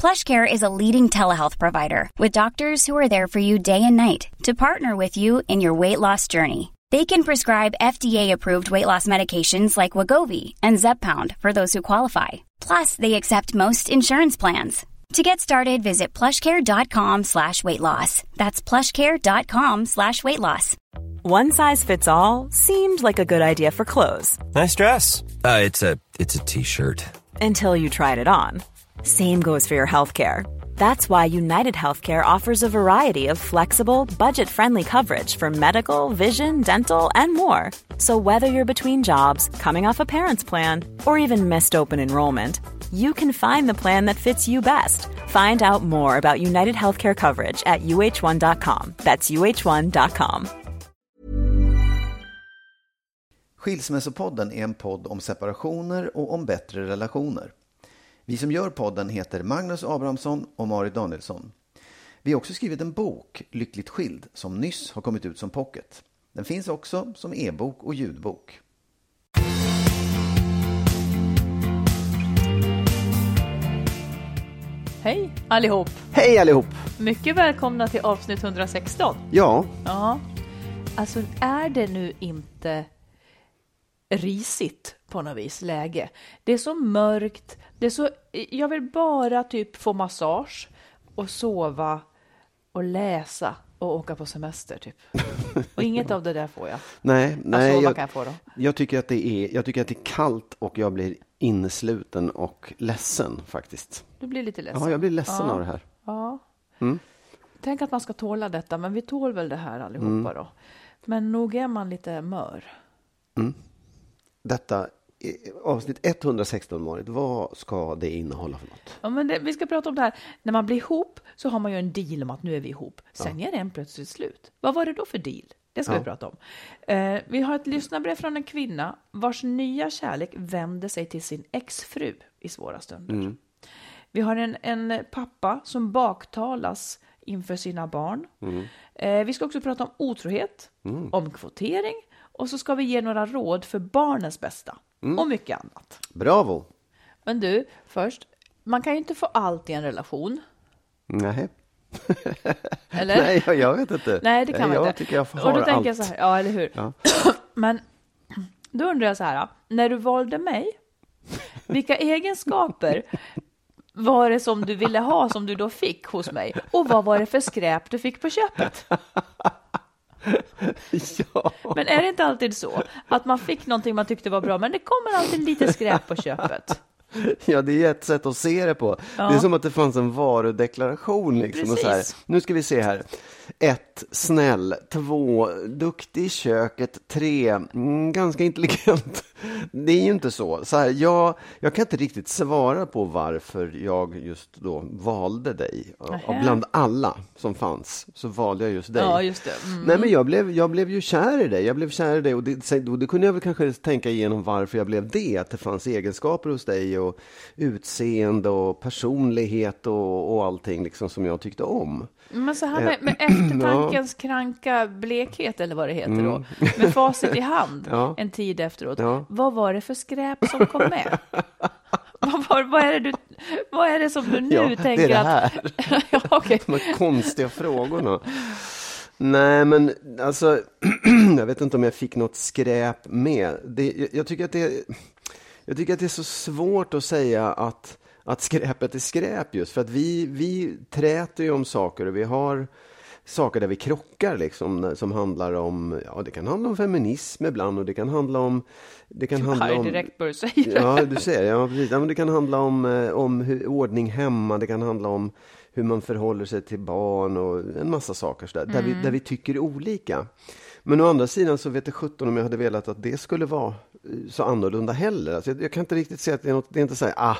PlushCare is a leading telehealth provider with doctors who are there for you day and night to partner with you in your weight loss journey. They can prescribe FDA-approved weight loss medications like Wagovi and Zepbound for those who qualify. Plus, they accept most insurance plans. To get started, visit plushcare.com slash weight loss. That's plushcare.com slash weight loss. One size fits all seemed like a good idea for clothes Nice dress. Uh, it's a it's a t-shirt. until you tried it on. Same goes for your healthcare. That's why United Healthcare offers a variety of flexible, budget friendly coverage for medical, vision, dental, and more. So, whether you're between jobs, coming off a parent's plan, or even missed open enrollment, you can find the plan that fits you best. Find out more about United Healthcare coverage at uh1.com. That's uh1.com. Skilsmässopodden är en podd om separationer och om bättre relationer. Vi som gör podden heter Magnus Abrahamsson och Marit Danielsson. Vi har också skrivit en bok, Lyckligt skild, som nyss har kommit ut som pocket. Den finns också som e-bok och ljudbok. Hej allihop! Hej allihop! Mycket välkomna till avsnitt 116. Ja, Ja, alltså är det nu inte risigt på något vis läge? Det är så mörkt, det är så, jag vill bara typ få massage och sova och läsa och åka på semester typ. Och inget av det där får jag. Nej, nej alltså, jag, kan jag få då? jag, tycker att det är, jag tycker att det är kallt och jag blir innesluten och ledsen faktiskt. Du blir lite ledsen. Ja, jag blir ledsen Ja. av det här. Ja. Mm. Tänk att man ska tåla detta, men vi tål väl det här allihopa då. Men nog är man lite mör. Detta, eh, avsnitt 116 Marit, vad ska det innehålla för något? Ja, men det, vi ska prata om det här. När man blir ihop så har man ju en deal om att nu är vi ihop. Sen är den plötsligt slut. Vad var det då för deal? Det ska Ja. vi prata om. Eh, vi har ett lyssnarbrev från en kvinna vars nya kärlek vände sig till sin exfru i svåra stunder. Vi har en, en pappa som baktalas inför sina barn. Eh, vi ska också prata om otrohet, om kvotering och så ska vi ge några råd för barnens bästa och mycket annat. Bravo! Men du, först, man kan ju inte få allt i en relation. Nej. Eller? Nej, jag, jag vet inte. Nej, det kan man jag inte. tycker jag har Och då tänker allt. jag så här, ja, eller hur? Ja. Men då undrar jag så här, när du valde mig, vilka egenskaper var det som du ville ha som du då fick hos mig? Och vad var det för skräp du fick på köpet? ja. Men är det inte alltid så att man fick någonting man tyckte var bra, men det kommer alltid lite skräp på köpet? ja, det är ett sätt att se det på. Det är som att det fanns en varudeklaration. Liksom, och så här, nu ska vi se här. Ett, snäll. Två, duktig i köket. Tre, mm, ganska intelligent. Det är ju inte så. så här, jag, jag kan inte riktigt svara på varför jag just då valde dig. Nähä. bland alla som fanns så valde jag just dig. Ja, just det. Mm. Nej, men jag blev, jag blev ju kär i dig. Jag blev kär i dig och det, och det kunde jag väl kanske tänka igenom varför jag blev det. Att det fanns egenskaper hos dig och utseende och personlighet och, och allting liksom som jag tyckte om. Men så här med, med eftertankens kranka blekhet, eller vad det heter då, med facit i hand Mm. Ja. en tid efteråt. Ja. Vad var det för skräp som kom med? vad, var, vad, är det du, vad är det som du nu Ja, det är tänker det att... här. ja, okej. De här konstiga frågorna. Nej, men alltså, jag vet inte om jag fick något skräp med. Det, jag, jag, tycker att det, jag tycker att det är så svårt att säga att, att skräpet är skräp just för att vi, vi träter ju om saker och vi har saker där vi krockar liksom, som handlar om, ja det kan handla om feminism ibland och det kan handla om det kan handla Här om... direkt bör du säga. Ja, du ser, ja precis. Ja, men det kan handla om, eh, om hur, ordning hemma, det kan handla om hur man förhåller sig till barn och en massa saker så där, där, vi, där vi tycker olika. Men å andra sidan så vet jag sjutton om jag hade velat att det skulle vara eh, så annorlunda heller. Alltså jag, jag kan inte riktigt säga att det är något, det är inte så här, ah,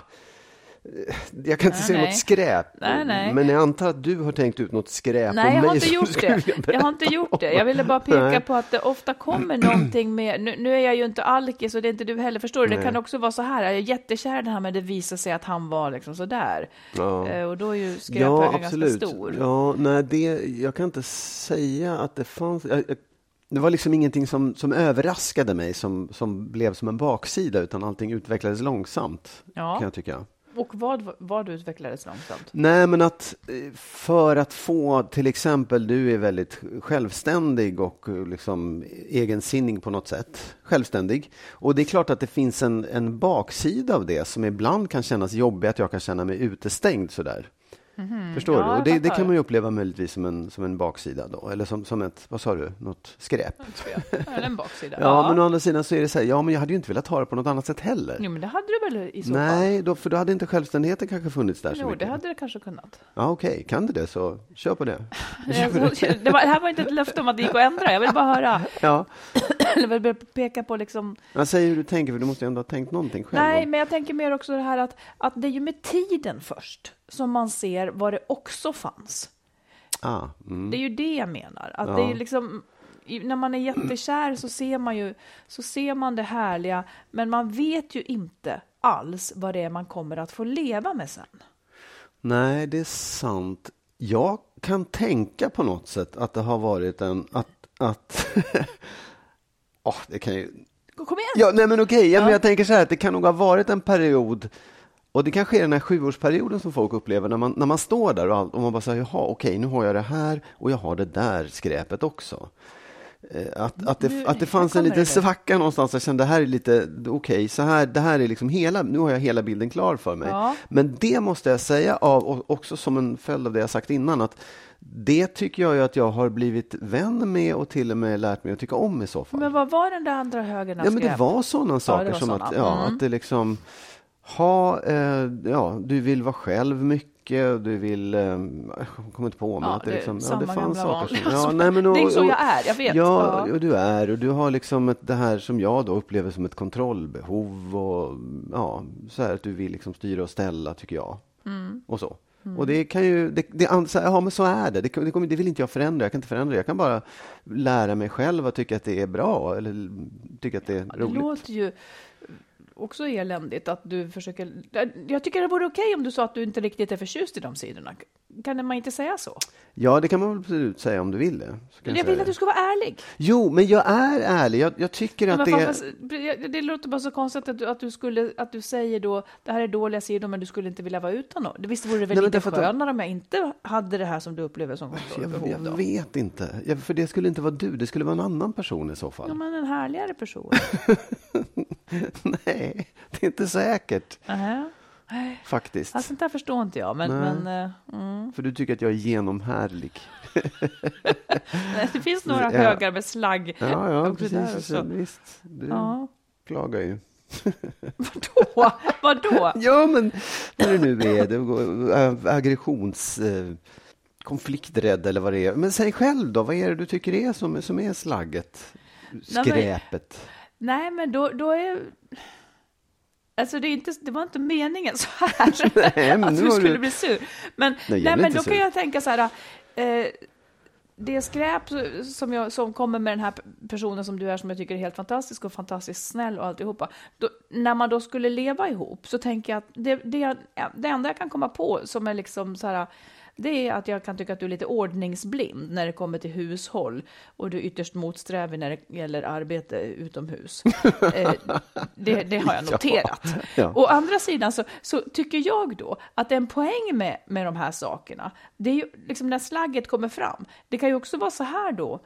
jag kan inte Nej, säga nej. något skräp, Nej, nej. men jag antar att du har tänkt ut något skräp Nej, om jag mig har inte gjort det. Jag har inte gjort det. Jag ville bara peka på att det ofta kommer någonting med, nu, nu är jag ju inte alkis och det är inte du heller, förstår du? Det kan också vara så här, jag är jättekär i det här men det visar sig att han var liksom sådär. Ja. Eh, och då är ju Ja, skräphögen absolut. ganska stor. Ja, nej, det, jag kan inte säga att det fanns... Jag, jag, det var liksom ingenting som, som överraskade mig, som, som blev som en baksida, utan allting utvecklades långsamt, Ja. kan jag tycka. Och vad, vad utvecklades långsamt? Nej, men att eh, för att få, till exempel, du är väldigt självständig och eh, liksom egensinnig på något sätt. Självständig. Och det är klart att det finns en, en baksida av det som ibland kan kännas jobbig, att jag kan känna mig utestängd sådär. Förstår Ja, du? Och det, det kan man ju uppleva möjligtvis som en, som en baksida då, eller som, som ett, vad sa du, något skräp. Eller en baksida? Ja, men å andra sidan så är det så här, ja men jag hade ju inte velat ha det på något annat sätt heller. Jo, men det hade du väl i så fall? Nej, då, för då hade inte självständigheten kanske funnits där så Jo, mycket. det hade det kanske kunnat. Ja, okej, kan du det så kör på det. Så- Det, var, det här var inte ett löfte om att det gick att ändra, jag vill bara höra. Ja, Eller vill peka på liksom jag säger hur du tänker, för du måste ju ändå ha tänkt någonting själv. Nej, men jag tänker mer också det här att, att det är ju med tiden först som man ser vad det också fanns. ah, mm. Det är ju det jag menar. Att Ja. det är liksom, när man är jättekär så ser man ju så ser man det härliga, men man vet ju inte alls vad det är man kommer att få leva med sen. Nej, det är sant. Jag kan tänka på något sätt att det har varit en... Att, att Åh, det kan ju... Kom igen! Ja, nej men okej, ja. men Ja. jag tänker så här att det kan nog ha varit en period och det kanske är den här sjuårsperioden som folk upplever när man, när man står där och, all, och man bara säger jaha, okej, nu har jag det här och jag har det där skräpet också. Eh, Att, att, det, Nu- att det fanns en liten svacka någonstans. Jag kände det här är lite, okej, så här, det här är liksom hela, nu har jag hela bilden klar för mig. Ja. Men det måste jag säga, av, och också som en följd av det jag sagt innan, att det tycker jag ju att jag har blivit vän med och till och med lärt mig att tycka om i så fall. Men vad var den där andra högen Ja, men det var sådana saker var som såna. att, ja, Mm. att det liksom ha, eh, ja, du vill vara själv mycket, du vill, eh, jag kommer inte på, men Ja, att det, det liksom, ja, det fanns saker som, ja, nej, men, och, Det är så jag är, jag vet. Ja, och du är, och du har liksom ett, det här som jag då upplever som ett kontrollbehov och ja, så här att du vill liksom styra och ställa, tycker jag. Mm. Och så. Och det kan ju, det, det, ja men så är det. Det, det, kommer, det vill inte jag förändra, jag kan inte förändra det. Jag kan bara lära mig själv att tycka att det är bra eller tycka att det är Ja, Det roligt. låter ju också eländigt att du försöker... Jag tycker det vore okej om du sa att du inte riktigt är förtjust i de sidorna. Kan man inte säga så? Ja, det kan man väl absolut säga om du vill det. Jag säga vill att du ska vara ärlig. Jo, men jag är ärlig. Jag, jag tycker att Men det... fast, det, låter bara så konstigt att du, att, du skulle, att du säger då det här är dåliga sidor men du skulle inte vilja vara utan dem. Det visst vore det väl Nej, men lite skönare om jag inte hade det här som du upplever som Jag, kontrollbehov jag då? vet inte. Jag, för det skulle inte vara du, det skulle vara en annan person i så fall. Ja, men en härligare person. Nej, det är inte säkert Nähä. faktiskt. Ja, sånt där förstår inte jag, men, men eh, mm. För du tycker att jag är genomhärlig. det finns några Ja. högar med slagg Ja, ja, där precis. också. Visst, du Ja. klagar ju. Vadå? Vadå? Ja, men vad det nu är, det aggressions... eh, Konflikträdd eller vad det är. Men säg själv då, vad är det du tycker är som, som är slagget? Skräpet? Nej, men då, då är... Alltså det, är inte, det var inte meningen så här, Nej, men att du skulle du- bli sur. Men, Nej, nej, men då sur. kan jag tänka så här, eh, det skräp som, jag, som kommer med den här personen som du är, som jag tycker är helt fantastisk och fantastiskt snäll och alltihopa. Då, när man då skulle leva ihop så tänker jag att det, det, det enda jag kan komma på som är liksom så här, det är att jag kan tycka att du är lite ordningsblind när det kommer till hushåll och du är ytterst motsträvig när det gäller arbete utomhus. eh, det, det har jag Ja, noterat. ja. Å andra sidan så, så tycker jag då att en poäng med, med de här sakerna, det är ju liksom när slagget kommer fram. Det kan ju också vara så här då,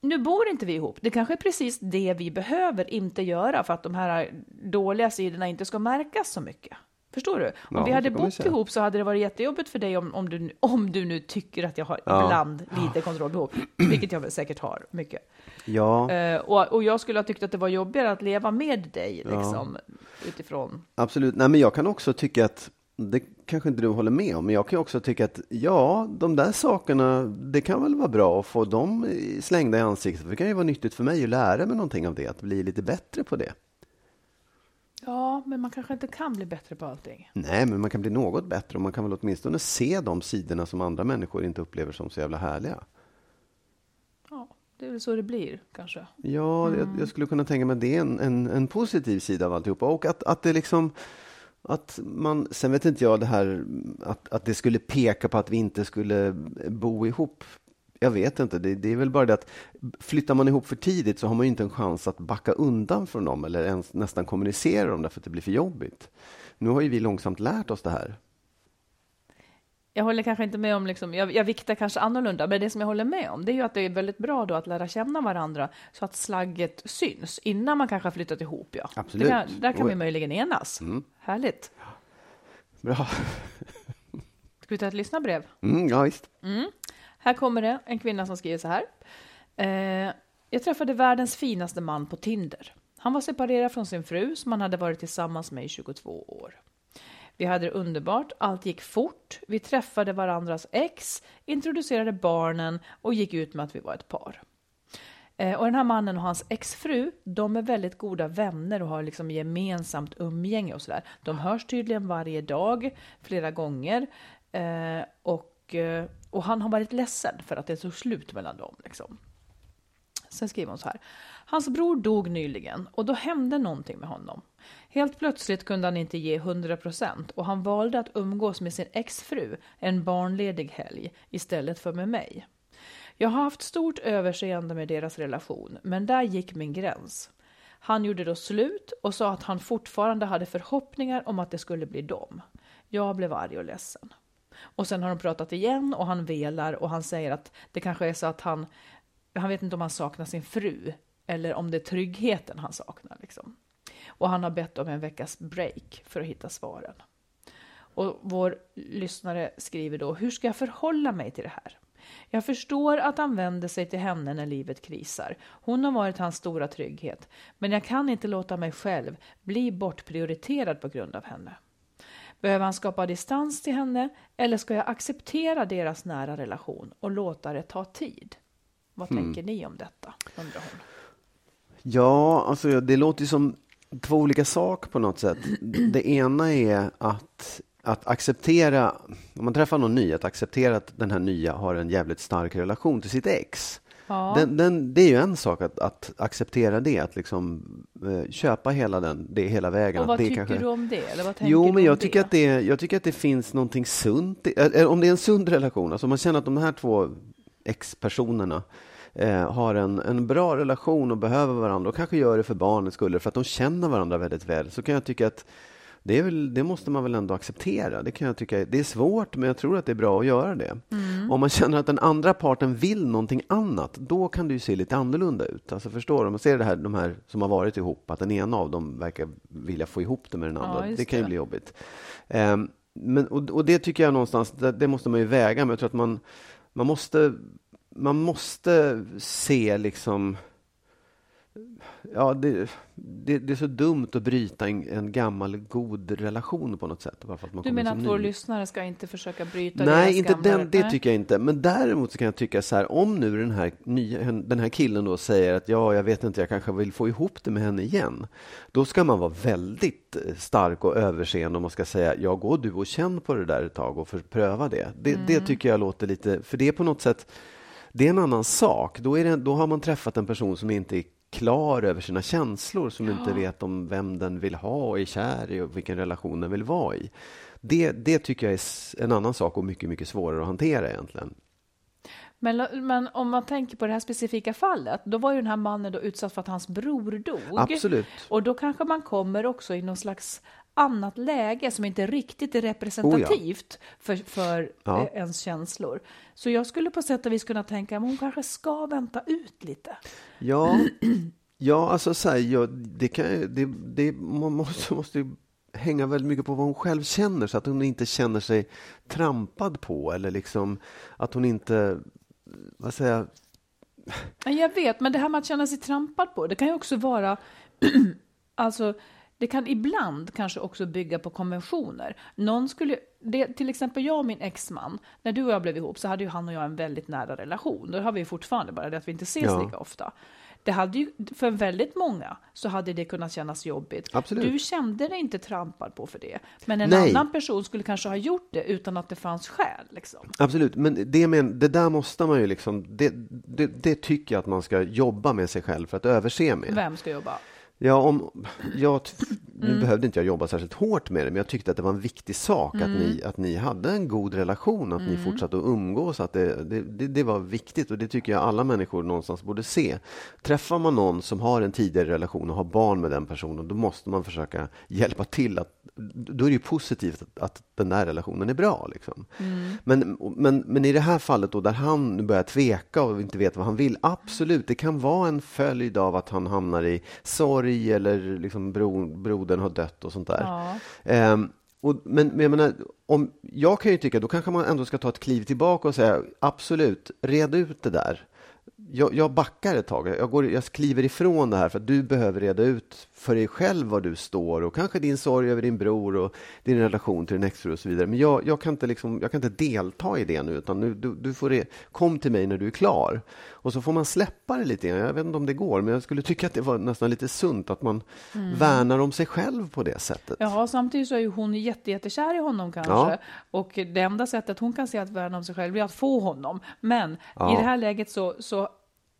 nu bor inte vi ihop. Det kanske är precis det vi behöver inte göra för att de här dåliga sidorna inte ska märkas så mycket. Förstår du? Om Ja, vi hade bott ihop så hade det varit jättejobbigt för dig om, om, du, om du nu tycker att jag har Ja. ibland lite kontrollbehov, vilket jag säkert har mycket. Ja, Eh, och, och jag skulle ha tyckt att det var jobbigare att leva med dig, liksom, utifrån... absolut. Nej, men jag kan också tycka att det kanske inte du håller med om, men jag kan också tycka att ja, de där sakerna, det kan väl vara bra att få dem slängda i ansiktet. För det kan ju vara nyttigt för mig att lära mig någonting av det, att bli lite bättre på det. Ja, men man kanske inte kan bli bättre på allting. Nej, men man kan bli något bättre och man kan väl åtminstone se de sidorna som andra människor inte upplever som så jävla härliga. Ja, det är väl så det blir, kanske. Ja, Mm. jag, jag skulle kunna tänka mig att det är en, en, en positiv sida av alltihopa. Och att, att det liksom... Att man, sen vet inte jag det här att, att det skulle peka på att vi inte skulle bo ihop. Jag vet inte. Det, det är väl bara det att flyttar man ihop för tidigt så har man ju inte en chans att backa undan från dem eller ens nästan kommunicera dem därför att det blir för jobbigt. Nu har ju vi långsamt lärt oss det här. Jag håller kanske inte med om, liksom, jag, jag viktar kanske annorlunda, men det som jag håller med om, det är ju att det är väldigt bra då att lära känna varandra så att slagget syns innan man kanske har flyttat ihop. Ja. Absolut. Kan, där kan Oj. vi möjligen enas. Härligt. Bra. Ska vi ta ett lyssnarbrev? Mm, ja, visst. Här kommer det en kvinna som skriver så här. Eh, jag träffade världens finaste man på Tinder. Han var separerad från sin fru som han hade varit tillsammans med i 22 år. Vi hade det underbart, allt gick fort, vi träffade varandras ex, introducerade barnen och gick ut med att vi var ett par. Eh, och den här mannen och hans exfru, de är väldigt goda vänner och har liksom gemensamt umgänge och sådär. De hörs tydligen varje dag, flera gånger. Eh, och, Eh, och han har varit ledsen för att det tog slut mellan dem. Liksom. Sen skriver hon så här. Hans bror dog nyligen och då hände någonting med honom. Helt plötsligt kunde han inte ge 100% och han valde att umgås med sin exfru en barnledig helg istället för med mig. Jag har haft stort överseende med deras relation, men där gick min gräns. Han gjorde då slut och sa att han fortfarande hade förhoppningar om att det skulle bli dem. Jag blev arg och ledsen. Och sen har de pratat igen och han velar och han säger att det kanske är så att han, han vet inte om han saknar sin fru eller om det är tryggheten han saknar. Liksom. Och han har bett om en veckas break för att hitta svaren. Och vår lyssnare skriver då, hur ska jag förhålla mig till det här? Jag förstår att han vänder sig till henne när livet krisar. Hon har varit hans stora trygghet. Men jag kan inte låta mig själv bli bortprioriterad på grund av henne. Behöver han skapa distans till henne eller ska jag acceptera deras nära relation och låta det ta tid? Vad tänker ni om detta? undrar hon. Ja, alltså det låter ju som två olika saker på något sätt. Det ena är att, att acceptera, om man träffar någon ny, att acceptera att den här nya har en jävligt stark relation till sitt ex. Ja. Den, den, det är ju en sak att, att acceptera det, att liksom eh, köpa hela den, det hela vägen. Och vad det tycker kanske... du om det? Eller vad tänker Jo, men jag tycker, det? att det, jag tycker att det finns någonting sunt, i- eller om det är en sund relation, alltså man känner att de här två ex-personerna eh, har en, en bra relation och behöver varandra och kanske gör det för barnets skull, för att de känner varandra väldigt väl, så kan jag tycka att det, väl, det måste man väl ändå acceptera. Det kan jag tycka, det är svårt, men jag tror att det är bra att göra det. Om man känner att den andra parten vill någonting annat, då kan det ju se lite annorlunda ut. Alltså förstår du? Om man ser det här, de här som har varit ihop, att den ena av dem verkar vilja få ihop det med den andra. just det kan ju det. bli jobbigt. Ehm, men, och, och det tycker jag någonstans, det, det måste man ju väga, men jag tror att man, man måste man måste se liksom Ja, det, det, det är så dumt att bryta en, en gammal god relation på något sätt. Bara för att man Du menar att vår ny. lyssnare ska inte försöka bryta Nej, inte gamla... den, det Nej. tycker jag inte. Men däremot så kan jag tycka så här, om nu den här, nya, den här killen då säger att ja, jag vet inte, jag kanske vill få ihop det med henne igen. Då ska man vara väldigt eh, stark och överseende om man ska säga, ja, gå du och känn på det där ett tag och för, pröva det. Det, det Mm. tycker jag låter lite, för det är på något sätt, det är en annan sak. Då, är det, då har man träffat en person som inte är klar över sina känslor, som inte vet om vem den vill ha och är kär i och vilken relation den vill vara i. Det, det tycker jag är en annan sak och mycket, mycket svårare att hantera egentligen. Men, men om man tänker på det här specifika fallet, då var ju den här mannen då utsatt för att hans bror dog. Absolut. Och då kanske man kommer också i någon slags annat läge som inte riktigt är representativt för, för Oh Ja. eh, ens känslor. Så jag skulle på sätt och vis kunna tänka att hon kanske ska vänta ut lite. Ja, ja alltså så här, ja, det kan, det, det, man måste, måste ju hänga väldigt mycket på vad hon själv känner så att hon inte känner sig trampad på eller liksom att hon inte, vad säger jag, Ja, Jag vet, men det här med att känna sig trampad på, det kan ju också vara, alltså, det kan ibland kanske också bygga på konventioner. Någon skulle, det, till exempel jag och min exman, när du och jag blev ihop så hade ju han och jag en väldigt nära relation. Det har vi fortfarande, bara det att vi inte ses Ja. lika ofta. Det hade ju, för väldigt många så hade det kunnat kännas jobbigt. Absolut. Du kände dig inte trampad på för det. Men en Nej. annan person skulle kanske ha gjort det utan att det fanns skäl. Liksom. Absolut, men det, men det där måste man ju liksom, det, det, det tycker jag att man ska jobba med sig själv för att överse med. Vem ska jobba? Ja, om, jag, nu Mm. behövde inte jag jobba särskilt hårt med det, men jag tyckte att det var en viktig sak att, Mm. ni, att ni hade en god relation, att ni fortsatte att umgås, att det, det, det, var viktigt och det tycker jag alla människor någonstans borde se. Träffar man någon som har en tidigare relation och har barn med den personen, då måste man försöka hjälpa till att då är det ju positivt att, att den där relationen är bra. Liksom. Men, men, men i det här fallet då, där han nu börjar tveka och inte vet vad han vill, absolut, det kan vara en följd av att han hamnar i sorg eller liksom bro, brodern har dött och sånt där. Ja. Ehm, och, men, men jag menar, om, jag kan ju tycka, då kanske man ändå ska ta ett kliv tillbaka och säga absolut, red ut det där. Jag, jag backar ett tag, jag, går, jag kliver ifrån det här för att du behöver reda ut för dig själv var du står och kanske din sorg över din bror och din relation till din exfru och så vidare. Men jag, jag, kan, inte liksom, jag kan inte delta i det nu, utan nu, du, du får re, kom till mig när du är klar. Och så får man släppa det lite grann. Jag vet inte om det går, men jag skulle tycka att det var nästan lite sunt att man värnar om sig själv på det sättet. Ja, samtidigt så är ju hon jätte, jättekär i honom kanske. Ja. Och det enda sättet hon kan se att värna om sig själv är att få honom. Men Ja. i det här läget så, så,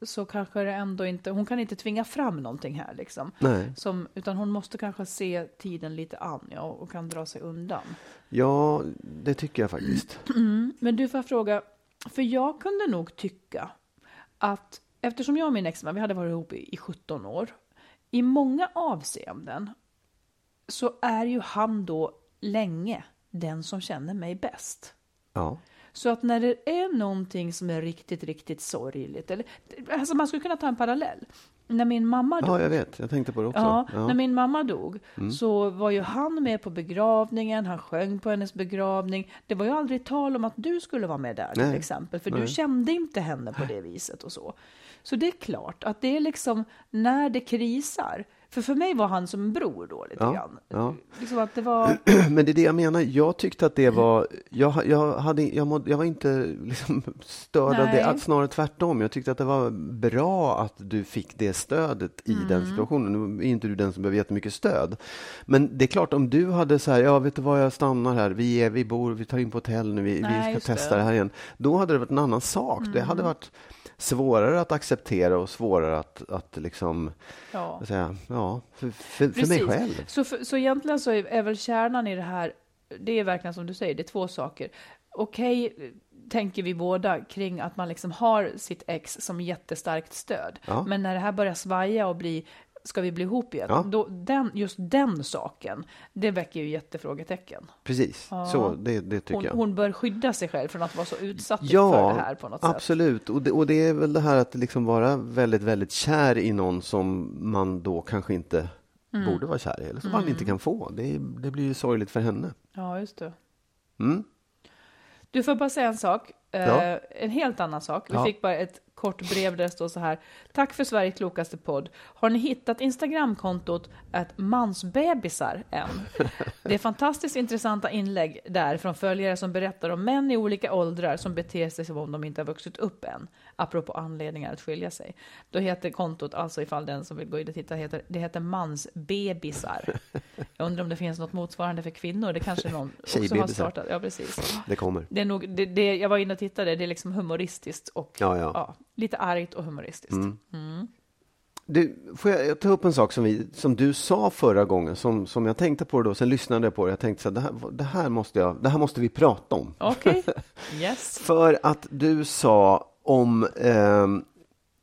så kanske det ändå inte, hon kan inte tvinga fram någonting här liksom. Nej. Som, utan hon måste kanske se tiden lite an ja, och kan dra sig undan. Ja, det tycker jag faktiskt. Men du får fråga, för jag kunde nog tycka att eftersom jag och min exman, vi hade varit ihop i, i 17 år, i många avseenden så är ju han då länge den som känner mig bäst. Ja. Så att när det är någonting som är riktigt, riktigt sorgligt, eller alltså man skulle kunna ta en parallell. När min mamma dog, ja, jag vet. Jag tänkte på det också. Ja, Ja. när min mamma dog så var ju han med på begravningen, han sjöng på hennes begravning. Det var ju aldrig tal om att du skulle vara med där till Nej. exempel, för du Nej. kände inte henne på det viset och så. Så det är klart att det är liksom när det krisar, för för mig var han som en bror då lite Ja, grann. ja. Liksom att det var, Men det är det jag menar. Jag tyckte att det var... Jag, jag, hade, jag, mådde, jag var inte liksom störd av det. Att snarare tvärtom. Jag tyckte att det var bra att du fick det stödet i Mm. den situationen. Nu är inte du den som behöver jättemycket stöd. Men det är klart, om du hade så här, ja vet du vad, jag stannar här. Vi, är, vi bor, vi tar in på hotell nu, vi, Nej, vi ska testa det. Mm. det här igen. Då hade det varit en annan sak. Det hade varit svårare att acceptera och svårare att, att liksom, ja. säga, ja, för, för, för mig själv. Så, för, så egentligen så är, är väl kärnan i det här, det är verkligen som du säger, det är två saker. Okej, tänker vi båda kring att man liksom har sitt ex som jättestarkt stöd. Ja. Men när det här börjar svaja och bli, ska vi bli ihop igen? Ja. Då, den, just den saken, det väcker ju jättefrågetecken. Precis, Ja. så det, det tycker Hon, jag. hon bör skydda sig själv från att vara så utsatt Ja, för det här på något sätt. absolut. Och det, och det är väl det här att liksom vara väldigt, väldigt kär i någon som man då kanske inte Mm. borde vara kär i, eller som man inte kan få. Det, det blir ju sorgligt för henne. Ja, just det. Mm. Du får bara säga en sak. Eh. En helt annan sak. Vi fick bara ett kort brev där det står så här. Tack för Sveriges klokaste podd. Har ni hittat Instagramkontot att mansbebisar än? Det är fantastiskt intressanta inlägg där från följare som berättar om män i olika åldrar som beter sig som om de inte har vuxit upp än. Apropå anledningar att skilja sig. Då heter kontot, alltså ifall den som vill gå in och titta, heter, det heter mansbebisar. Jag undrar om det finns något motsvarande för kvinnor. Det kanske någon också har startat. Ja, precis. Det kommer. Det är nog, det, det, jag var inne och tittade, det är liksom humoristiskt och Ja, ja. Lite argt och humoristiskt. Du, får jag ta upp en sak som, vi, som du sa förra gången, som, som jag tänkte på då, sen lyssnade jag på det. Jag tänkte så här, det här, det här, måste, jag, det här måste vi prata om. Okej, yes. För att du sa om, ehm,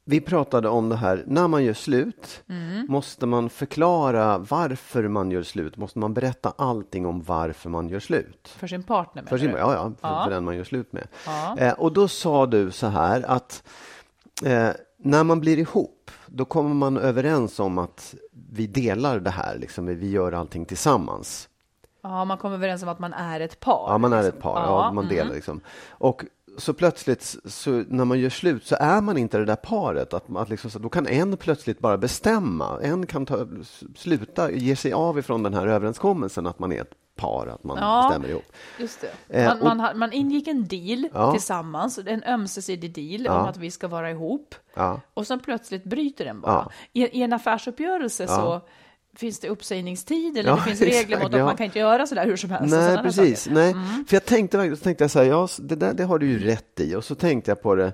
vi pratade om det här, när man gör slut, Mm. måste man förklara varför man gör slut? Måste man berätta allting om varför man gör slut? För sin partner menar För, sin, du? ja, ja, för, Ja. för den man gör slut med. Ja. Eh, och då sa du så här att eh, när man blir ihop, då kommer man överens om att vi delar det här, liksom, vi gör allting tillsammans. Ja, man kommer överens om att man är ett par. Ja, man är liksom. ett par. Ja, man delar mm. liksom. Och så plötsligt, så när man gör slut, så är man inte det där paret. Att, att liksom, så då kan en plötsligt bara bestämma. En kan ta, sluta, ge sig av ifrån den här överenskommelsen att man är ett par, att man Ja. bestämmer ihop. Just det. Eh, Man, och- man, man ingick en deal Ja. tillsammans, en ömsesidig deal Ja. om att vi ska vara ihop. Ja. Och sen plötsligt bryter den bara. I, I en affärsuppgörelse så finns det uppsägningstid eller Ja, det finns regler exakt, mot att ja. man kan inte göra sådär hur som helst. Nej, precis. Nej. För jag tänkte så tänkte jag så här, ja, det där det har du ju rätt i. Och så tänkte jag på det,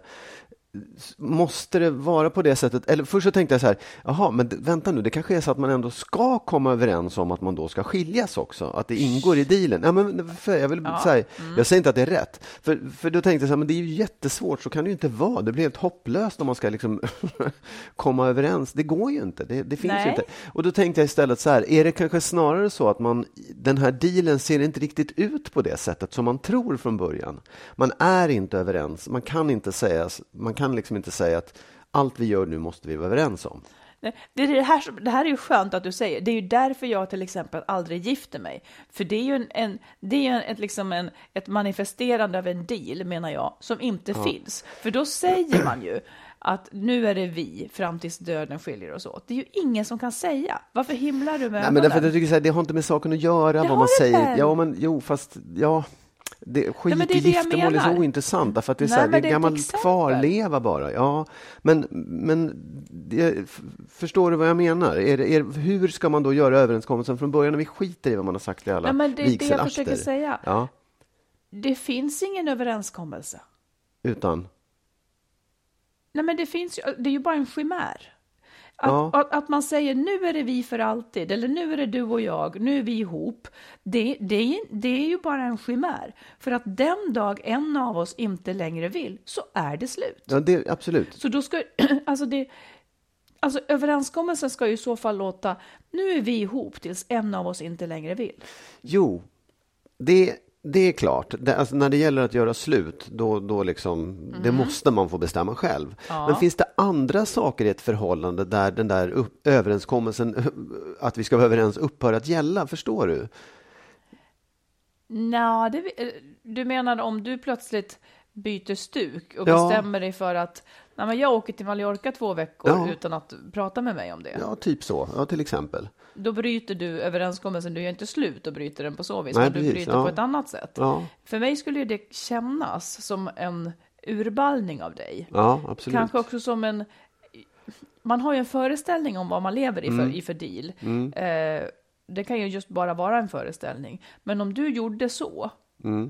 måste det vara på det sättet? Eller först så tänkte jag så här, jaha, men vänta nu, det kanske är så att man ändå ska komma överens om att man då ska skiljas också, att det ingår i dealen. Ja, men jag vill Ja. säga, jag säger inte att det är rätt, för, för då tänkte jag så här, men det är ju jättesvårt, så kan det ju inte vara. Det blir helt hopplöst om man ska liksom komma överens. Det går ju inte, det, det finns ju Nej. inte. Och då tänkte jag istället så här, är det kanske snarare så att man, den här dealen ser inte riktigt ut på det sättet som man tror från början. Man är inte överens, man kan inte säga, man kan liksom inte säga att allt vi gör nu måste vi vara överens om. Det, är det, här, det här är ju skönt att du säger. Det är ju därför jag till exempel aldrig gifter mig. För det är ju en, en, det är ju en, ett, liksom en, ett manifesterande av en deal, menar jag, som inte finns. För då säger man ju att nu är det vi fram tills döden skiljer oss åt. Det är ju ingen som kan säga. Varför himlar du med Nej, men därför att jag tycker så här, det har inte med saken att göra Det vad man säger. väl? Ja, men jo, fast ja. Det, skit men det är i det giftermål är så ointressant därför att det är, så Nej, här, det är det gammal kvarleva bara. Ja, men, men det, förstår du vad jag menar? Är det, är, hur ska man då göra överenskommelsen från början när vi skiter i vad man har sagt i alla Nej, men det är det jag försöker säga. Ja, Det finns ingen överenskommelse. utan... Nej, men det finns ju, det är ju bara en chimär. Att, Ja. att, man säger nu är det vi för alltid, eller nu är det du och jag, nu är vi ihop. Det, det, det är ju bara en chimär. För att den dag en av oss inte längre vill, så är det slut. Ja, det, absolut. Så då ska, alltså det, alltså överenskommelsen ska ju i så fall låta, nu är vi ihop tills en av oss inte längre vill. Jo, det, det är klart. Det, alltså, när det gäller att göra slut, då, då liksom, det Mm. måste man få bestämma själv. Men finns det andra saker i ett förhållande där den där upp, överenskommelsen att vi ska vara överens upphör att gälla? Förstår du? Nå, det, eh, du menar om du plötsligt byter stuk och Ja. bestämmer dig för att Nej, men jag åker till Mallorca två veckor Ja. utan att prata med mig om det. Ja, typ så. Ja, till exempel. Då bryter du överenskommelsen. Du gör inte slut och bryter den på så vis, Nej, men du precis, bryter ja. på ett annat sätt. Ja, För mig skulle ju det kännas som en urballning av dig. ja absolut. Kanske också som en... Man har ju en föreställning om vad man lever i för, i för deal. Eh, det kan ju just bara vara en föreställning. Men om du gjorde så,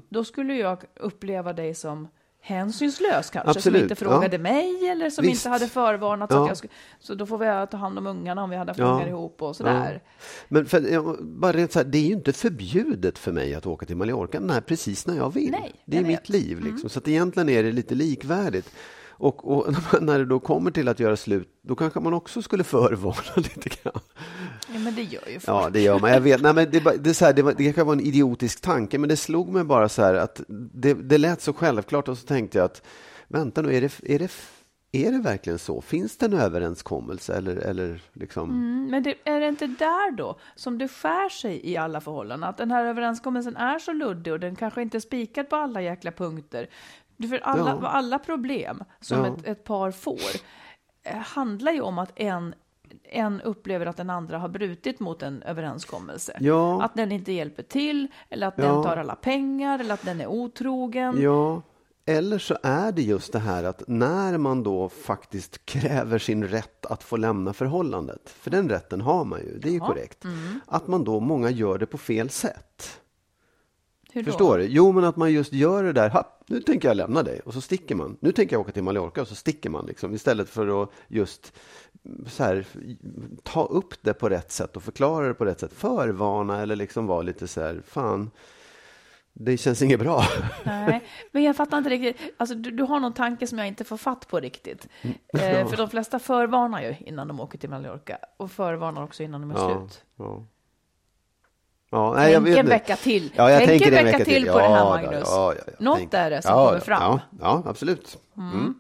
då skulle jag uppleva dig som hänsynslös kanske, Absolut, som inte frågade ja. mig eller som Visst. inte hade förvarnat. Ja. att jag skulle, så då får vi ta hand om ungarna om vi hade haft Ja. ungar ihop och sådär. Men för, bara rent så här, det är ju inte förbjudet för mig att åka till Mallorca när, precis när jag vill. Nej, det är mitt vet. Mm. liv. Liksom. Så att egentligen är det lite likvärdigt. Och, och när det då kommer till att göra slut, då kanske man också skulle förvarna lite grann. Ja, men det gör ju folk. Ja, det gör man. Jag vet. Nej, men det, det, är så här, det, var, det kanske var en idiotisk tanke, men det slog mig bara så här att det, det lät så självklart och så tänkte jag att vänta nu, är det, är det, är det verkligen så? Finns det en överenskommelse eller, eller liksom? Mm, Men det, är det inte där då som det skär sig i alla förhållanden? Att den här överenskommelsen är så luddig och den kanske inte är spikad på alla jäkla punkter. För alla, Ja. alla problem som Ja. ett, ett par får eh, handlar ju om att en, en upplever att den andra har brutit mot en överenskommelse. Ja. Att den inte hjälper till, eller att Ja. den tar alla pengar, eller att den är otrogen. Ja, eller så är det just det här att när man då faktiskt kräver sin rätt att få lämna förhållandet, för den rätten har man ju, det är ju korrekt, Mm. att man då många gör det på fel sätt. Hur då? Förstår du? Jo, men att man just gör det där, ha, nu tänker jag lämna dig, och så sticker man. Nu tänker jag åka till Mallorca, och så sticker man liksom, istället för att just mm, så här, ta upp det på rätt sätt och förklara det på rätt sätt. Förvarna eller liksom vara lite så här, fan, det känns inget bra. Nej, men jag fattar inte riktigt. Alltså, du, du har någon tanke som jag inte får fatt på riktigt. Eh, för de flesta förvarnar ju innan de åker till Mallorca och förvarnar också innan de är Ja, slut. ja. Ja, nej, jag Tänk vet en vecka till. Ja, jag Tänk en vecka vecka till till. på det här, Ja, Magnus. ja, ja, ja. Något Tänk- är det som ja, kommer ja, fram. Ja, ja absolut. Mm.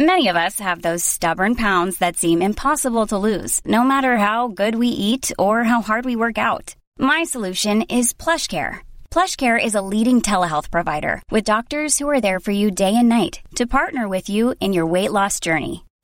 Many of us have those stubborn pounds that seem impossible to lose, no matter how good we eat or how hard we work out. My solution is PlushCare. PlushCare is a leading telehealth provider with doctors who are there for you day and night to partner with you in your weight loss journey.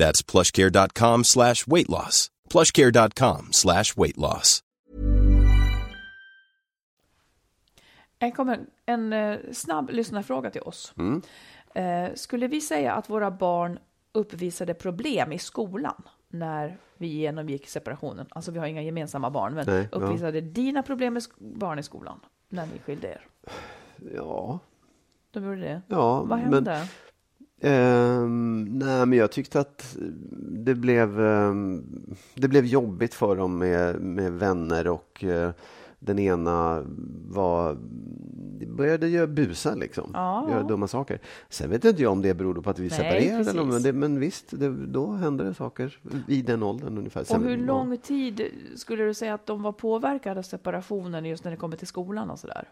That's plushcare.com slash weight loss. plushcare.com slash weight loss. En, kommer, en eh, snabb lyssnarfråga till oss. Eh, skulle vi säga att våra barn uppvisade problem i skolan när vi genomgick separationen? Alltså vi har inga gemensamma barn, men Nej, ja. uppvisade dina problem med barn i skolan när ni skilde er? Ja, De gjorde det? ja. Vad hände? Ehm, nej, men jag tyckte att det blev, ehm, det blev jobbigt för dem med, med vänner och eh, den ena var, började göra busa liksom, Ja. göra dumma saker. Sen vet inte jag om det berodde på att vi Nej, separerade, eller, men, det, men visst, det, då hände det saker i den åldern ungefär. Och Sen- hur ja. lång tid skulle du säga att de var påverkade av separationen just när det kommer till skolan och sådär?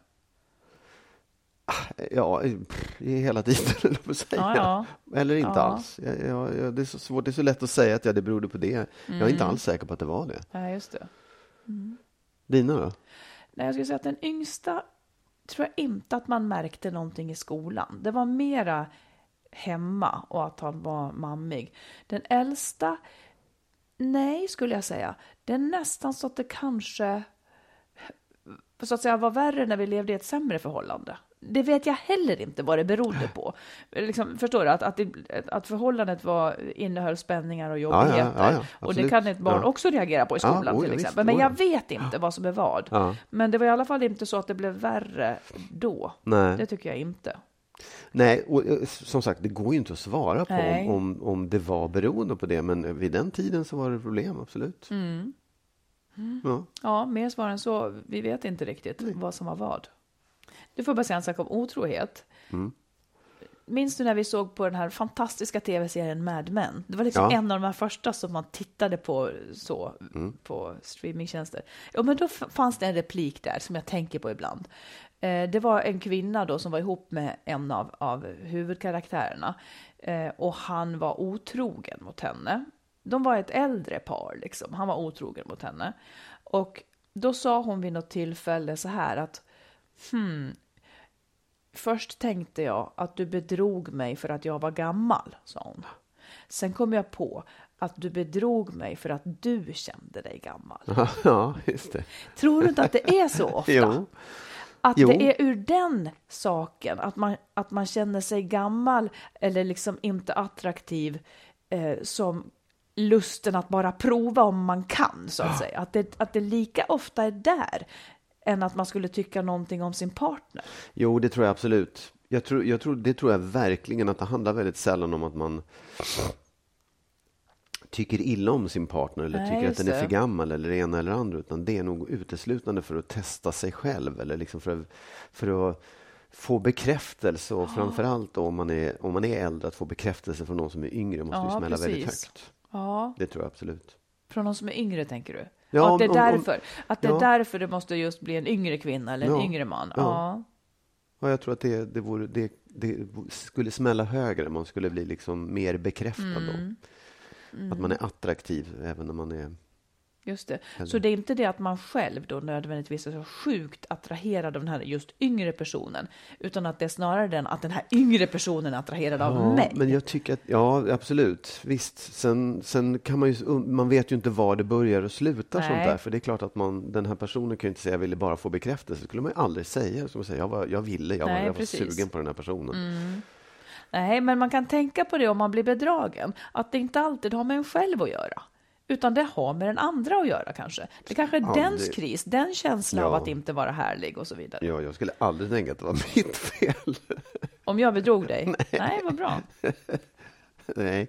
Ja, pff, hela tiden, på säga. Ja, Eller inte Ja. alls. Jag, det är så svårt, det är så lätt att säga att ja, det berodde på det. Jag är inte Mm. alls säker på att det var det. Nej, just det. Dina då? Nej, jag skulle säga att den yngsta tror jag inte att man märkte någonting i skolan. Det var mera hemma och att han var mammig. Den äldsta, nej skulle jag säga. Det är nästan så att det kanske så att säga var värre när vi levde i ett sämre förhållande. Det vet jag heller inte vad det berodde på. Liksom, förstår du? Att, att, det, att förhållandet var, innehöll spänningar och Ja, ja, jobbigheter. ja, ja, och det kan ett barn också reagera på i skolan oh, till exempel. Men jag ja. vet inte vad som är vad. Men det var i alla fall inte så att det blev värre då. Nej. Det tycker jag inte. Nej, och eh, som sagt, det går ju inte att svara på Nej. om, om, om det var beroende på det, men vid den tiden så var det problem, absolut. Mm. Ja. Ja, mer svar än så. Vi vet inte riktigt vad som var vad. Du får bara säga en sak om otrohet. Mm. Minns du när vi såg på den här fantastiska tv-serien Mad Men? Det var liksom Ja. en av de här första som man tittade på så Mm. på streamingtjänster. Ja, men då fanns det en replik där som jag tänker på ibland. Eh, det var en kvinna då som var ihop med en av, av huvudkaraktärerna eh, och han var otrogen mot henne. De var ett äldre par, liksom. Han var otrogen mot henne. Och då sa hon vid något tillfälle så här att hmm, Först tänkte jag att du bedrog mig för att jag var gammal, sa hon. Sen kom jag på att du bedrog mig för att du kände dig gammal. ja, just det. Tror du inte att det är så ofta? Jo. Att Jo. det är ur den saken, att man, att man känner sig gammal eller liksom inte attraktiv, eh, som lusten att bara prova om man kan, så att säga. Att det, att det lika ofta är där än att man skulle tycka någonting om sin partner. Jo, det tror jag absolut. Jag tror, jag tror, det tror jag verkligen att det handlar väldigt sällan om att man tycker illa om sin partner eller Nej, tycker att den är för gammal eller det ena eller andra, utan det är nog uteslutande för att testa sig själv eller liksom för, att, för att få bekräftelse och framför allt då, om man, är, om man är äldre att få bekräftelse från någon som är yngre måste ju Ja, smälla väldigt precis. högt. Ja, Det tror jag absolut. från någon som är yngre, tänker du? Ja, att det är om- om- om- därför, att det är ja. därför det måste just bli en yngre kvinna eller en Ja, yngre man. ja. Ja. Ja, jag tror att det, det, vore, det, det skulle smälla högre, man skulle bli liksom mer bekräftad Mm. då. Att man är attraktiv även när man är... Just det. Eller- Så det är inte det att man själv då nödvändigtvis är så sjukt attraherad av den här just yngre personen, utan att det är snarare den att den här yngre personen är attraherad av Ja, mig. men jag tycker att, ja absolut, visst. Sen, sen kan man ju, man vet ju inte var det börjar och slutar sånt Nej. där. För det är klart att man, den här personen kan ju inte säga jag ville bara få bekräftelse. Det skulle man ju aldrig säga. Som säga jag, var, jag ville, jag, var, Nej, jag var sugen på den här personen. Mm. Nej, men man kan tänka på det om man blir bedragen, att det inte alltid har med en själv att göra. Utan det har med den andra att göra kanske. Det kanske är Ja, dens det- kris, den känslan av Ja. att inte vara härlig och så vidare. Ja, jag skulle aldrig tänka att det var mitt fel. Om jag bedrog dig? Nej, vad bra. Nej.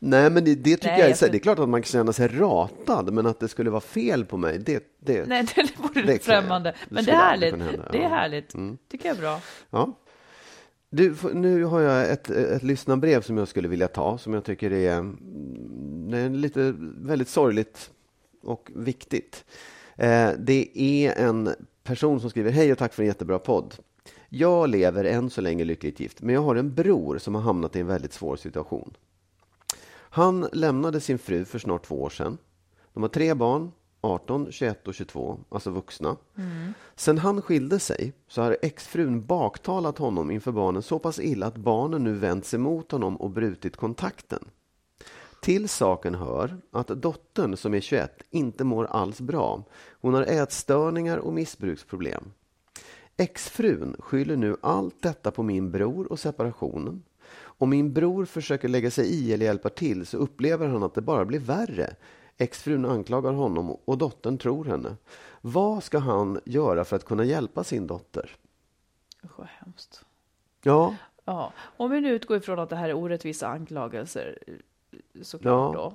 Nej, men det, det tycker Nej, jag är, jag så- det är klart att man kan känna sig ratad, men att det skulle vara fel på mig, det, det, Nej, det vore Det främmande. det Men det är härligt. Det är härligt. Mm. tycker jag är bra. Ja. Du, nu har jag ett, ett lyssnarbrev som jag skulle vilja ta, som jag tycker är, det är lite väldigt sorgligt och viktigt. Eh, det är en person som skriver Hej och tack för en jättebra podd. Jag lever än så länge lyckligt gift, men jag har en bror som har hamnat i en väldigt svår situation. Han lämnade sin fru för snart två år sedan. De har tre barn, 18, 21 och 22, alltså vuxna. Sen han skilde sig så har exfrun baktalat honom inför barnen så pass illa att barnen nu vänt sig mot honom och brutit kontakten. Till saken hör att dottern som är 21 inte mår alls bra. Hon har ätstörningar och missbruksproblem. Exfrun skyller nu allt detta på min bror och separationen. Om min bror försöker lägga sig i eller hjälpa till så upplever han att det bara blir värre. Exfrun anklagar honom och dottern tror henne. Vad ska han göra för att kunna hjälpa sin dotter? Usch, vad hemskt. Ja, Ja, om vi nu utgår ifrån att det här är orättvisa anklagelser, såklart Ja.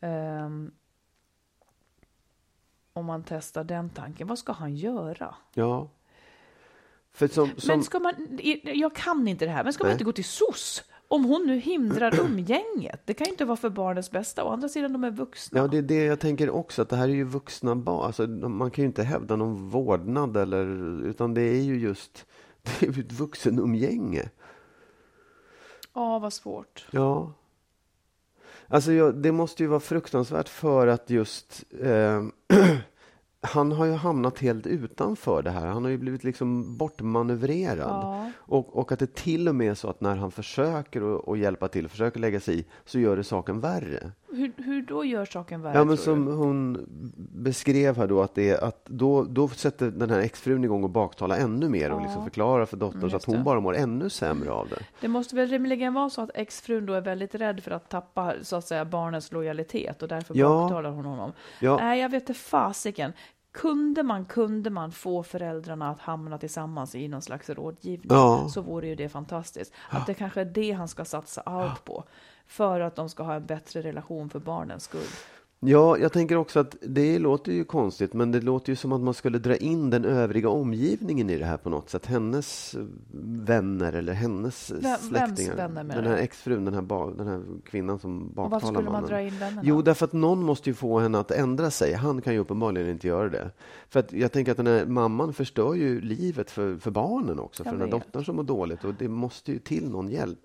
då. Ehm, om man testar den tanken, vad ska han göra? ja. Som, som, Men ska man, jag kan inte det här, men ska man Nej. inte gå till SOS? Om hon nu hindrar umgänget, det kan ju inte vara för barnets bästa. Å andra sidan, de är vuxna. Ja, det är det jag tänker också, att det här är ju vuxna barn. Alltså, man kan ju inte hävda någon vårdnad, eller, utan det är ju just det är ett vuxenumgänge. Ja, vad svårt. Ja. Alltså, jag, det måste ju vara fruktansvärt för att just... Eh, han har ju hamnat helt utanför det här. Han har ju blivit liksom bortmanövrerad. Ja. Och, och att det till och med är så att när han försöker att, att hjälpa till, försöker lägga sig i, så gör det saken värre. Hur, hur då gör saken värre, Ja, men som du? hon beskrev här då, att, det, är- att då, då sätter den här exfrun igång och baktala ännu mer och Ja. liksom förklara för dottern Mm, så att hon det. bara mår ännu sämre av det. Det måste väl rimligen vara så att exfrun då är väldigt rädd för att tappa så att säga barnens lojalitet och därför Ja. baktalar hon honom. Ja. Nej, jag vet inte fasiken. Kunde man, kunde man få föräldrarna att hamna tillsammans i någon slags rådgivning Ja. så vore ju det fantastiskt. Att det kanske är det han ska satsa allt på för att de ska ha en bättre relation för barnens skull. Ja, jag tänker också att det låter ju konstigt, men det låter ju som att man skulle dra in den övriga omgivningen i det här på något sätt. Hennes eh, vänner eller hennes Vem- släktingar. vänner menar den här exfrun, den här, ba, den här kvinnan som baktalar varför skulle man mannen. dra in vännerna? Jo, därför att någon måste ju få henne att ändra sig. Han kan ju uppenbarligen inte göra det. För att jag tänker att den här mamman förstör ju livet för, för barnen också, Jag för den här vet. dottern som mår dåligt. Och det måste ju till någon hjälp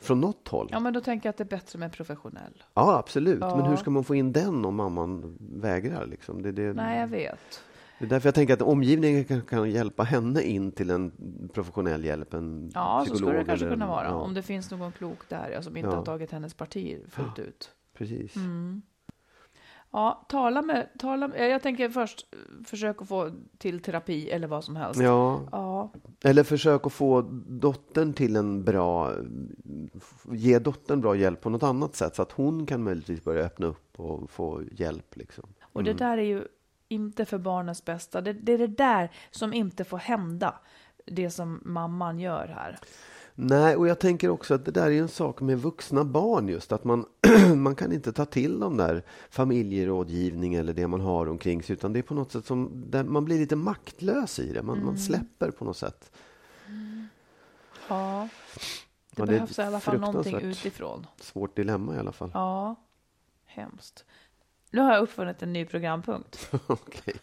från något håll. Ja, men då tänker jag att det är bättre med professionell. Ja, absolut. Men Ja. hur ska man få in den om mamman vägrar? Liksom? Det, det, Nej, jag vet. det är därför jag tänker att omgivningen kan, kan hjälpa henne in till en professionell hjälp, en Ja, så psykolog. skulle det kanske eller- kunna vara. ja, Om det finns någon klok där ja, som inte Ja. har tagit hennes parti fullt ut. Precis. Mm. Ja, tala med, tala med, jag tänker först eh, försök att få till terapi eller vad som helst. Ja. Ja, Eller försök att få dottern till en bra... Ge dottern bra hjälp på något annat sätt så att hon kan möjligtvis börja öppna upp och få hjälp. Liksom. och det där är ju inte för barnens bästa. Det, det är det där som inte får hända. Det som mamman gör här. Nej, och jag tänker också att det där är en sak med vuxna barn just att man, man kan inte ta till de där familjerådgivning eller det man har omkring sig utan det är på något sätt som man blir lite maktlös i det. Man, Mm. man släpper på något sätt. Ja, det Ja, det är behövs i alla fall någonting utifrån. Svårt dilemma i alla fall. Ja, hemskt. Nu har jag uppfunnit en ny programpunkt. Okej.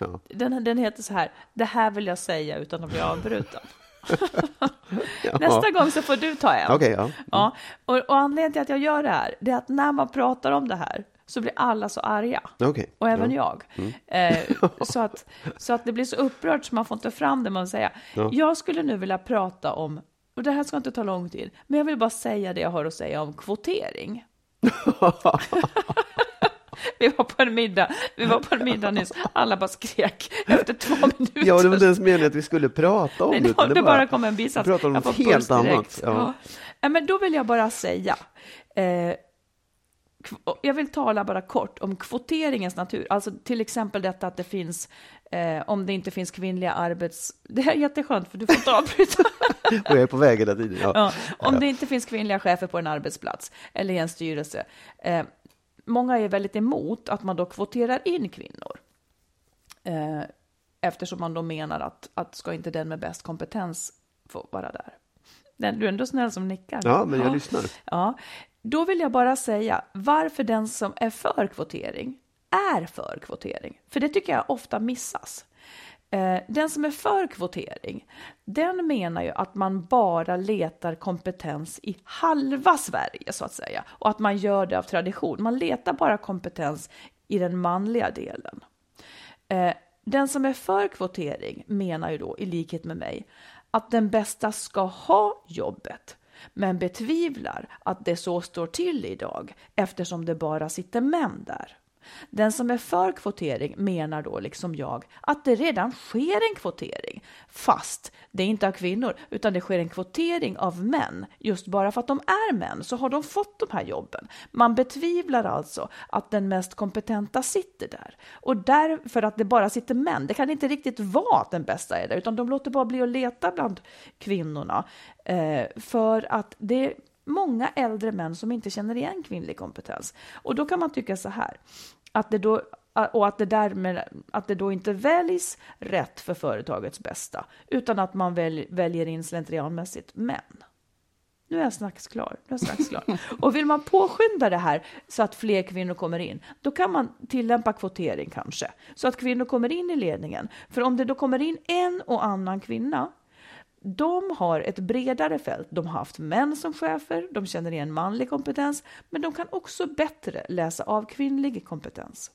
Ja. Den, den heter så här, det här vill jag säga utan att bli avbruten. Nästa gång så får du ta en. Okej, ja. Ja, och, och anledningen till att jag gör det här, det är att när man pratar om det här så blir alla så arga. Okej. Och även Ja. jag. Eh, så, att, så att det blir så upprört så man får inte fram det man säger. Ja. Jag skulle nu vilja prata om, och det här ska inte ta lång tid, men jag vill bara säga det jag har att säga om kvotering. Vi var på en middag, vi var på en middag nyss, alla bara skrek efter två minuter. Ja, det var inte ens meningen att vi skulle prata om Nej, det. det, bara kom en bisats. Vi pratar om något helt annat. Ja. Ja. men då vill jag bara säga, eh, jag vill tala bara kort om kvoteringens natur. Alltså till exempel detta att det finns, eh, om det inte finns kvinnliga arbets... Det här är jätteskönt för du får inte avbryta. Och jag är på väg hela tiden. Ja. Ja, om det inte finns kvinnliga chefer på en arbetsplats eller i en styrelse. Eh, många är väldigt emot att man då kvoterar in kvinnor. Eh, eftersom man då menar att, att ska inte den med bäst kompetens få vara där. Den, du är ändå snäll som nickar. Ja, men jag lyssnar. Ja, då vill jag bara säga varför den som är för kvotering är för kvotering. För det tycker jag ofta missas. Eh, den som är för kvotering, den menar ju att man bara letar kompetens i halva Sverige så att säga. Och att man gör det av tradition. Man letar bara kompetens i den manliga delen. Eh, den som är för kvotering menar ju då, i likhet med mig, att den bästa ska ha jobbet, men betvivlar att det så står till idag eftersom det bara sitter män där. Den som är för kvotering menar då, liksom jag, att det redan sker en kvotering. Fast det är inte av kvinnor, utan det sker en kvotering av män. Just bara för att de är män så har de fått de här jobben. Man betvivlar alltså att den mest kompetenta sitter där. Och därför att det bara sitter män, det kan inte riktigt vara att den bästa är där, utan de låter bara bli att leta bland kvinnorna. Eh, för att det är många äldre män som inte känner igen kvinnlig kompetens. Och då kan man tycka så här, att det då och att det, därmed, att det då inte väljs rätt för företagets bästa, utan att man väl, väljer in slentrianmässigt män. Nu är jag strax klar. Nu är strax klar. Och vill man påskynda det här så att fler kvinnor kommer in, då kan man tillämpa kvotering kanske, så att kvinnor kommer in i ledningen. För om det då kommer in en och annan kvinna, de har ett bredare fält. De har haft män som chefer, de känner igen manlig kompetens, men de kan också bättre läsa av kvinnlig kompetens.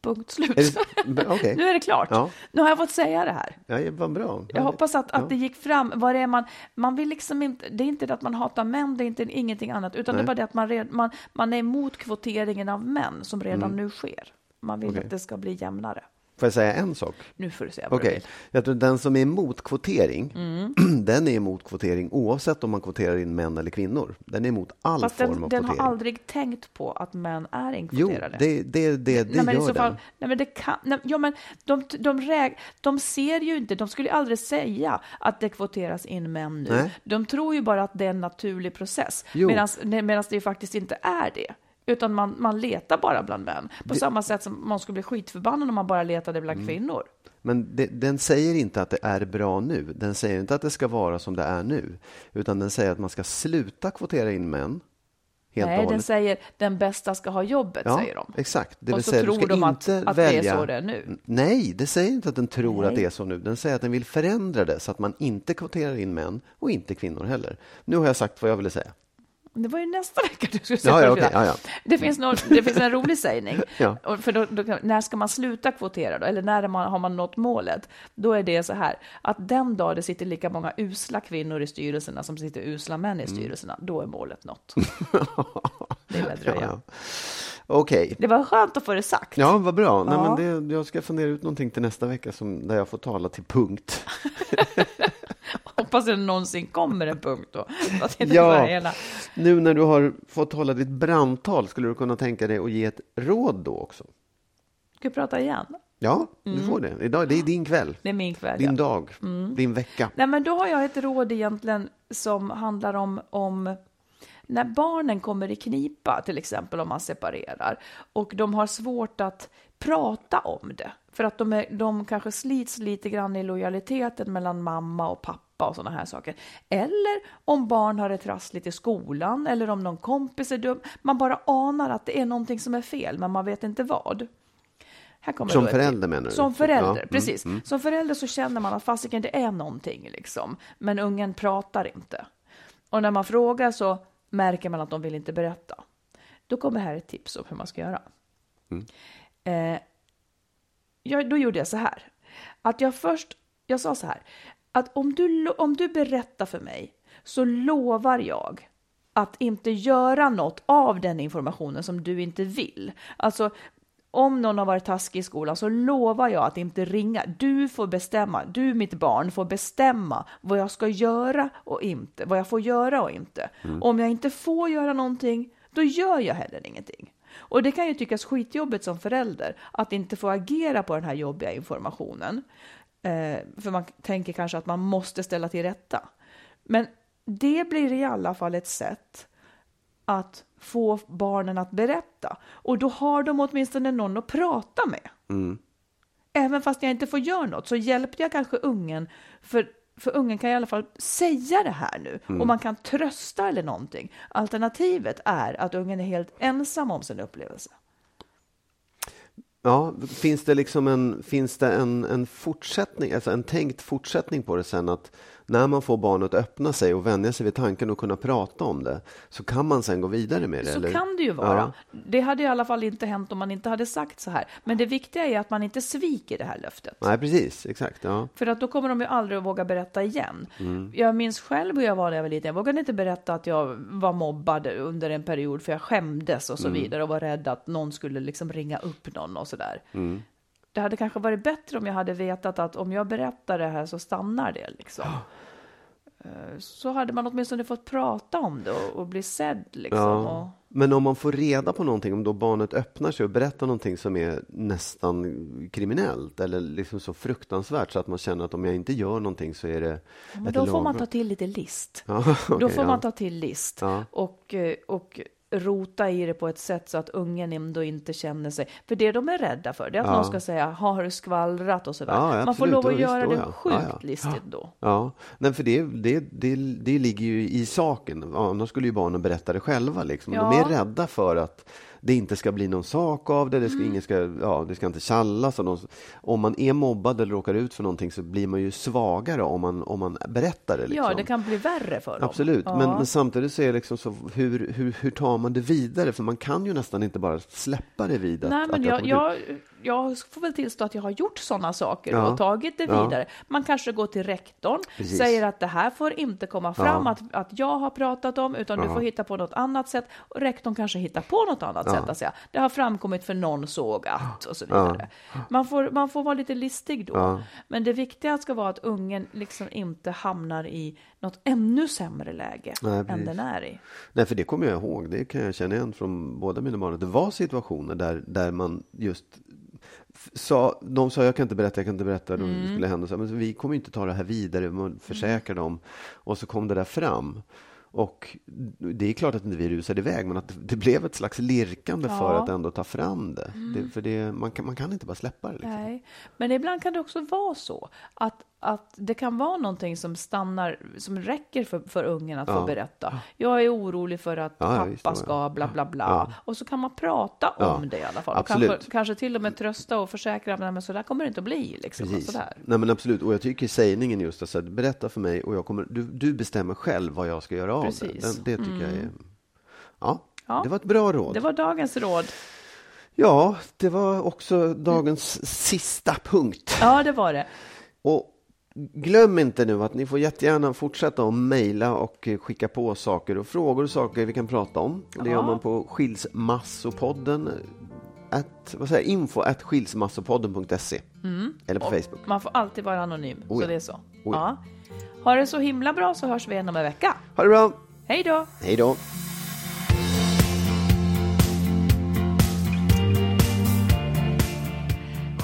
Punkt slut. Är okej. nu är det klart. Ja. Nu har jag fått säga det här. Ja, var bra. Jag hoppas att, att Ja. det gick fram. Vad är man, man vill liksom inte, det är inte det att man hatar män, det är inte ingenting annat, utan det är Nej. bara det att man, red, man, man är emot kvoteringen av män som redan Mm. nu sker. Man vill Okej. att det ska bli jämnare. Får jag säga en sak? Nu får du säga vad Okej, du vill. jag tror den som är emot kvotering, Mm. den är emot kvotering oavsett om man kvoterar in män eller kvinnor. Den är emot all Fast form den, av den kvotering. har aldrig tänkt på att män är Jo, inkvoterade. det, det, det, det nej, men i gör så den. fall, nej, men det kan, nej, ja, men de, de, räg, de ser ju inte, de skulle aldrig säga att det kvoteras in män nu. Nej. De tror ju bara att det är en naturlig process, Jo. medan det ju faktiskt inte är det. Utan man, man letar bara bland män. På Det- samma sätt som man skulle bli skitförbannad om man bara letade bland Mm. kvinnor. Men det, den säger inte att det är bra nu. Den säger inte att det ska vara som det är nu. Utan den säger att man ska sluta kvotera in män. Nej, den säger den bästa ska ha jobbet, Ja, säger de. exakt. Det Och så säga, tror de att- att det är välja... så det är nu. Nej, det säger inte att den tror att Nej. det är så nu. Den säger att den vill förändra det så att man inte kvoterar in män och inte kvinnor heller. Nu har jag sagt vad jag ville säga. Det var ju nästa vecka du skulle säga Ja, ja, det. okej, ja. Det, finns nå- det finns en rolig sägning. För då, då, när ska man sluta kvotera då? Eller när är man, har man nått målet? Då är det så här, att den dag det sitter lika många usla kvinnor i styrelserna som sitter usla män i Mm. styrelserna, då är målet nått. Det lär dröja. Okej. Det var skönt att få det sagt. Ja, vad bra. Nej, men det, jag ska fundera ut någonting till nästa vecka som, där jag får tala till punkt. Hoppas det någonsin kommer en punkt då. Ja. hela... Nu när du har fått hålla ditt brandtal, skulle du kunna tänka dig att ge ett råd då också? Ska vi prata igen? Ja, du Mm. får det. Idag, det är din kväll, Det är min kväll. din ja. dag, Mm. din vecka. Nej, men då har jag ett råd egentligen som handlar om, om när barnen kommer i knipa, till exempel om man separerar, och de har svårt att prata om det, för att de, är, de kanske slits lite grann i lojaliteten mellan mamma och pappa och sådana här saker. Eller om barn har det trassligt i skolan, eller om någon kompis är dum. Man bara anar att det är någonting som är fel, men man vet inte vad. Som förälder menar du? Som förälder, Ja, mm, precis. mm. Som förälder så känner man att fasiken det är någonting liksom. Men ungen pratar inte. Och när man frågar så märker man att de vill inte berätta. Då kommer här ett tips om hur man ska göra. Mm. Eh, jag, då gjorde jag så här. Att jag först, jag sa så här. Att om du, om du berättar för mig så lovar jag att inte göra något av den informationen som du inte vill. Alltså, om någon har varit taskig i skolan så lovar jag att inte ringa. Du får bestämma, du mitt barn får bestämma vad jag ska göra och inte, vad jag får göra och inte. Om jag inte får göra någonting, då gör jag heller ingenting. Och det kan ju tyckas skitjobbigt som förälder att inte få agera på den här jobbiga informationen. Eh, för man tänker kanske att man måste ställa till rätta. Men det blir i alla fall ett sätt att få barnen att berätta. Och då har de åtminstone någon att prata med. Mm. Även fast jag inte får göra något så hjälpte jag kanske ungen. För, för ungen kan i alla fall säga det här nu. Mm. Och man kan trösta eller någonting. Alternativet är att ungen är helt ensam om sin upplevelse. Ja, finns det liksom en, finns det en, en fortsättning, alltså en tänkt fortsättning på det sen att när man får barnet att öppna sig och vänja sig vid tanken och kunna prata om det så kan man sen gå vidare med det? Så eller? kan det ju vara. Ja. Det hade i alla fall inte hänt om man inte hade sagt så här. Men det viktiga är att man inte sviker det här löftet. Nej, precis, exakt. Ja. För att då kommer de ju aldrig att våga berätta igen. Mm. Jag minns själv hur jag var när jag var liten. Jag vågade inte berätta att jag var mobbad under en period för jag skämdes och så Mm. vidare och var rädd att någon skulle liksom ringa upp någon och sådär. Mm. Det hade kanske varit bättre om jag hade vetat att om jag berättar det här så stannar det liksom. Eh, Så hade man åtminstone fått prata om det och, och bli sedd liksom. Ja. Och, Men om man får reda på någonting, om då barnet öppnar sig och berättar någonting som är nästan kriminellt eller liksom så fruktansvärt så att man känner att om jag inte gör någonting så är det men ett då får man ta till lite list. Ja, Då okej, får ja. man ta till list Ja. och, eh, och rota i det på ett sätt så att ungen ändå inte känner sig... För det de är rädda för, det är att Ja. någon ska säga har du skvallrat och sådär. Ja, man får absolut. lov att göra då, det ja. sjukt Ja, listigt då. Ja, nej, för det, det, det, det ligger ju i saken. Annars skulle ju barnen berätta det själva. Liksom. De är rädda för att det inte ska bli någon sak av det. Det ska, Mm. ingen ska, ja, det ska inte tjallas. De, om man är mobbad eller råkar ut för någonting så blir man ju svagare om man, om man berättar det. Liksom. Ja, det kan bli värre för dem. Absolut, Ja. men, men samtidigt så är det liksom så, hur, hur, hur tar man det vidare? För man kan ju nästan inte bara släppa det vid att, Nej, att men har jag. Jag, får väl tillstå att jag har gjort sådana saker Ja. och tagit det Ja. vidare. Man kanske går till rektorn, Precis. säger att det här får inte komma fram Ja. att, att jag har pratat om, utan du Ja. får hitta på något annat sätt. Och rektorn kanske hittar på något annat Ja. sätt att säga. Det har framkommit för någon såg att och så Ja. vidare. Man, får, man får vara lite listig då. Ja. Men det viktiga ska vara att ungen liksom inte hamnar i något ännu sämre läge Nej, än den är i. Nej, för det kommer jag ihåg. Det kan jag känna igen från båda mina barn. Det var situationer där, där man just sa, de sa jag kan inte berätta, jag kan inte berätta, mm. det skulle hända så. Men vi kommer inte ta det här vidare, man försäkrar dem. Och så kom det där fram. Och det är klart att inte vi rusade iväg, men att det blev ett slags lirkande för Ja. att ändå ta fram det. det för det, man, kan, man kan inte bara släppa det. Liksom. Nej, men ibland kan det också vara så att, att det kan vara någonting som stannar, som räcker för, för ungen att Ja. få berätta. Jag är orolig för att Ja, pappa visst, ska bla bla bla. Ja. Och så kan man prata Ja, om det i alla fall. Och absolut. kanske, kanske till och med trösta och försäkra att "Nej, men så där kommer det inte att bli. Liksom, och Precis. sådär. Nej, men absolut. Och jag tycker sägningen just att säga, berätta för mig och jag kommer, du, du bestämmer själv vad jag ska göra av det. Precis. Den, det tycker jag är... Mm. Ja, Ja. det var ett bra råd. Det var dagens råd. Ja, det var också dagens sista punkt. Ja, det var det. Och glöm inte nu att ni får jättegärna fortsätta att mejla och skicka på saker och frågor och saker vi kan prata om. Och Det gör man på skilsmassopodden eh, at, vad säger, info at skilsmassopodden.se eller på Facebook. Man får alltid vara anonym, Oh så ja. det är så. Oh ja. ja. Ha det så himla bra så hörs vi igen om en vecka. Ha det bra! Hej då! Hej då!